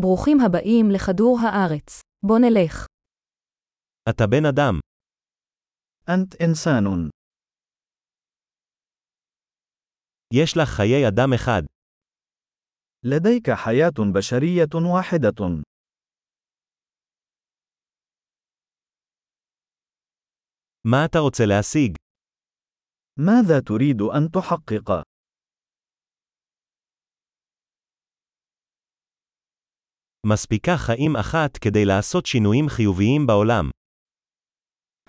ברוכים הבאים לכדור הארץ. בוא נלך. אתה בן אדם. أنت إنسان. יש לך חיי אדם אחד. لديك حياة بشرية واحدة. מה אתה רוצה להשיג? ماذا تريد أن تحقق؟ מספיקה חיים אחת כדי לעשות שינויים חיוביים בעולם.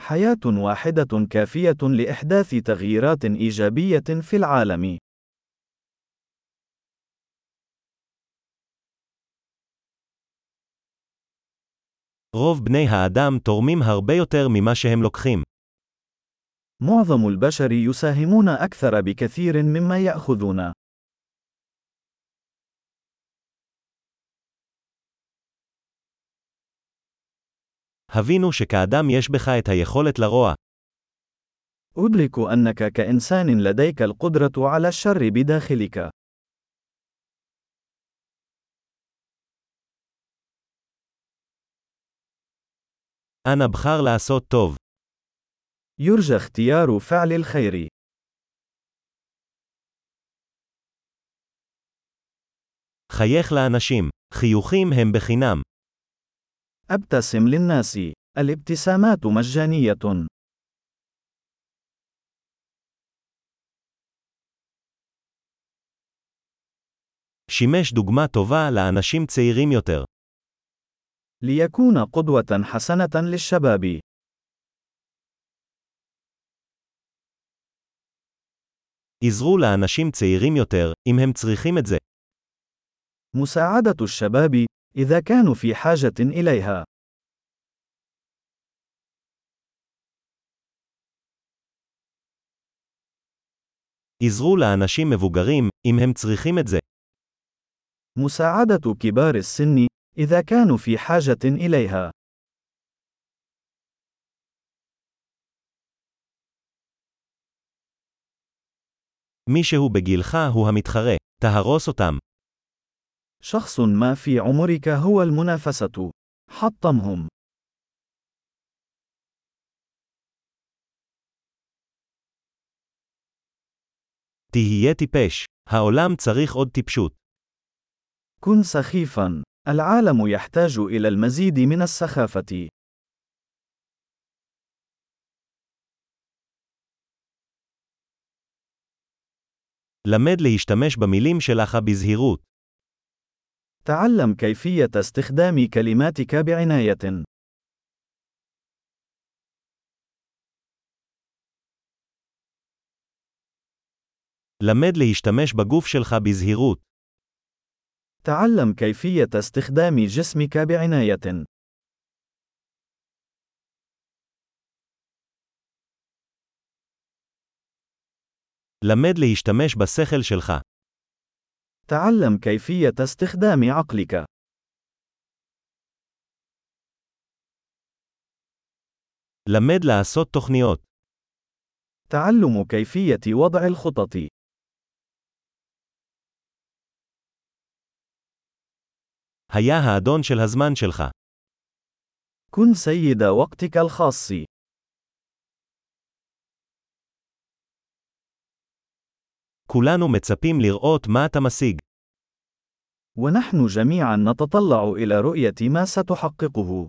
حياة واحدة كافية لإحداث تغييرات إيجابية في العالم. רוב בני האדם תורמים הרבה יותר ממה שהם לוקחים. معظم البشر يساهمون أكثر بكثير مما يأخذون. הבינו שכאדם יש בך את היכולת לרוע. أدرك أنك كإنسان لديك القدرة على الشر بداخلك. אנא בחר לעשות טוב. يرجى اختيار فعل الخير. חייך לאנשים. חיוכים הם בחינם. أبتسم للناس. الابتسامات مجانية. שימש דוגמה טובה לאנשים צעירים יותר. ليكون قدوة حسنة للشباب. עזרו לאנשים צעירים יותר, אם הם צריכים את זה. مساعدة الشباب إذا كانوا في حاجة إليها. עזרו לאנשים מבוגרים, אם הם צריכים את זה. مساعدة كبار السن إذا كانوا في حاجة إليها. מישהו בגילך הוא המתחרה. תהרוס אותם. شخص ما في عمرك هو المنافسة. حطمهم. תהיה טיפש. העולם צריך עוד טיפשות. كن سخيفا. العالم يحتاج إلى المزيد من السخافة. למד להשתמש במילים שלך בזהירות. تعلم كيفية استخدام كلماتك بعناية. למד להשתמש בגוף שלך בזהירות. تعلم كيفية استخدام جسمك بعناية. למד להשתמש בשכל שלך. تعلم كيفية استخدام عقلك. למד לעשות תוכניות. تعلم كيفية وضع الخطط. היה האדון של הזמן שלך. كن سيد وقتك الخاص. כולנו מצפים לראות מה אתה משיג. ونحن جميعا نتطلع إلى رؤية ما ستحققه.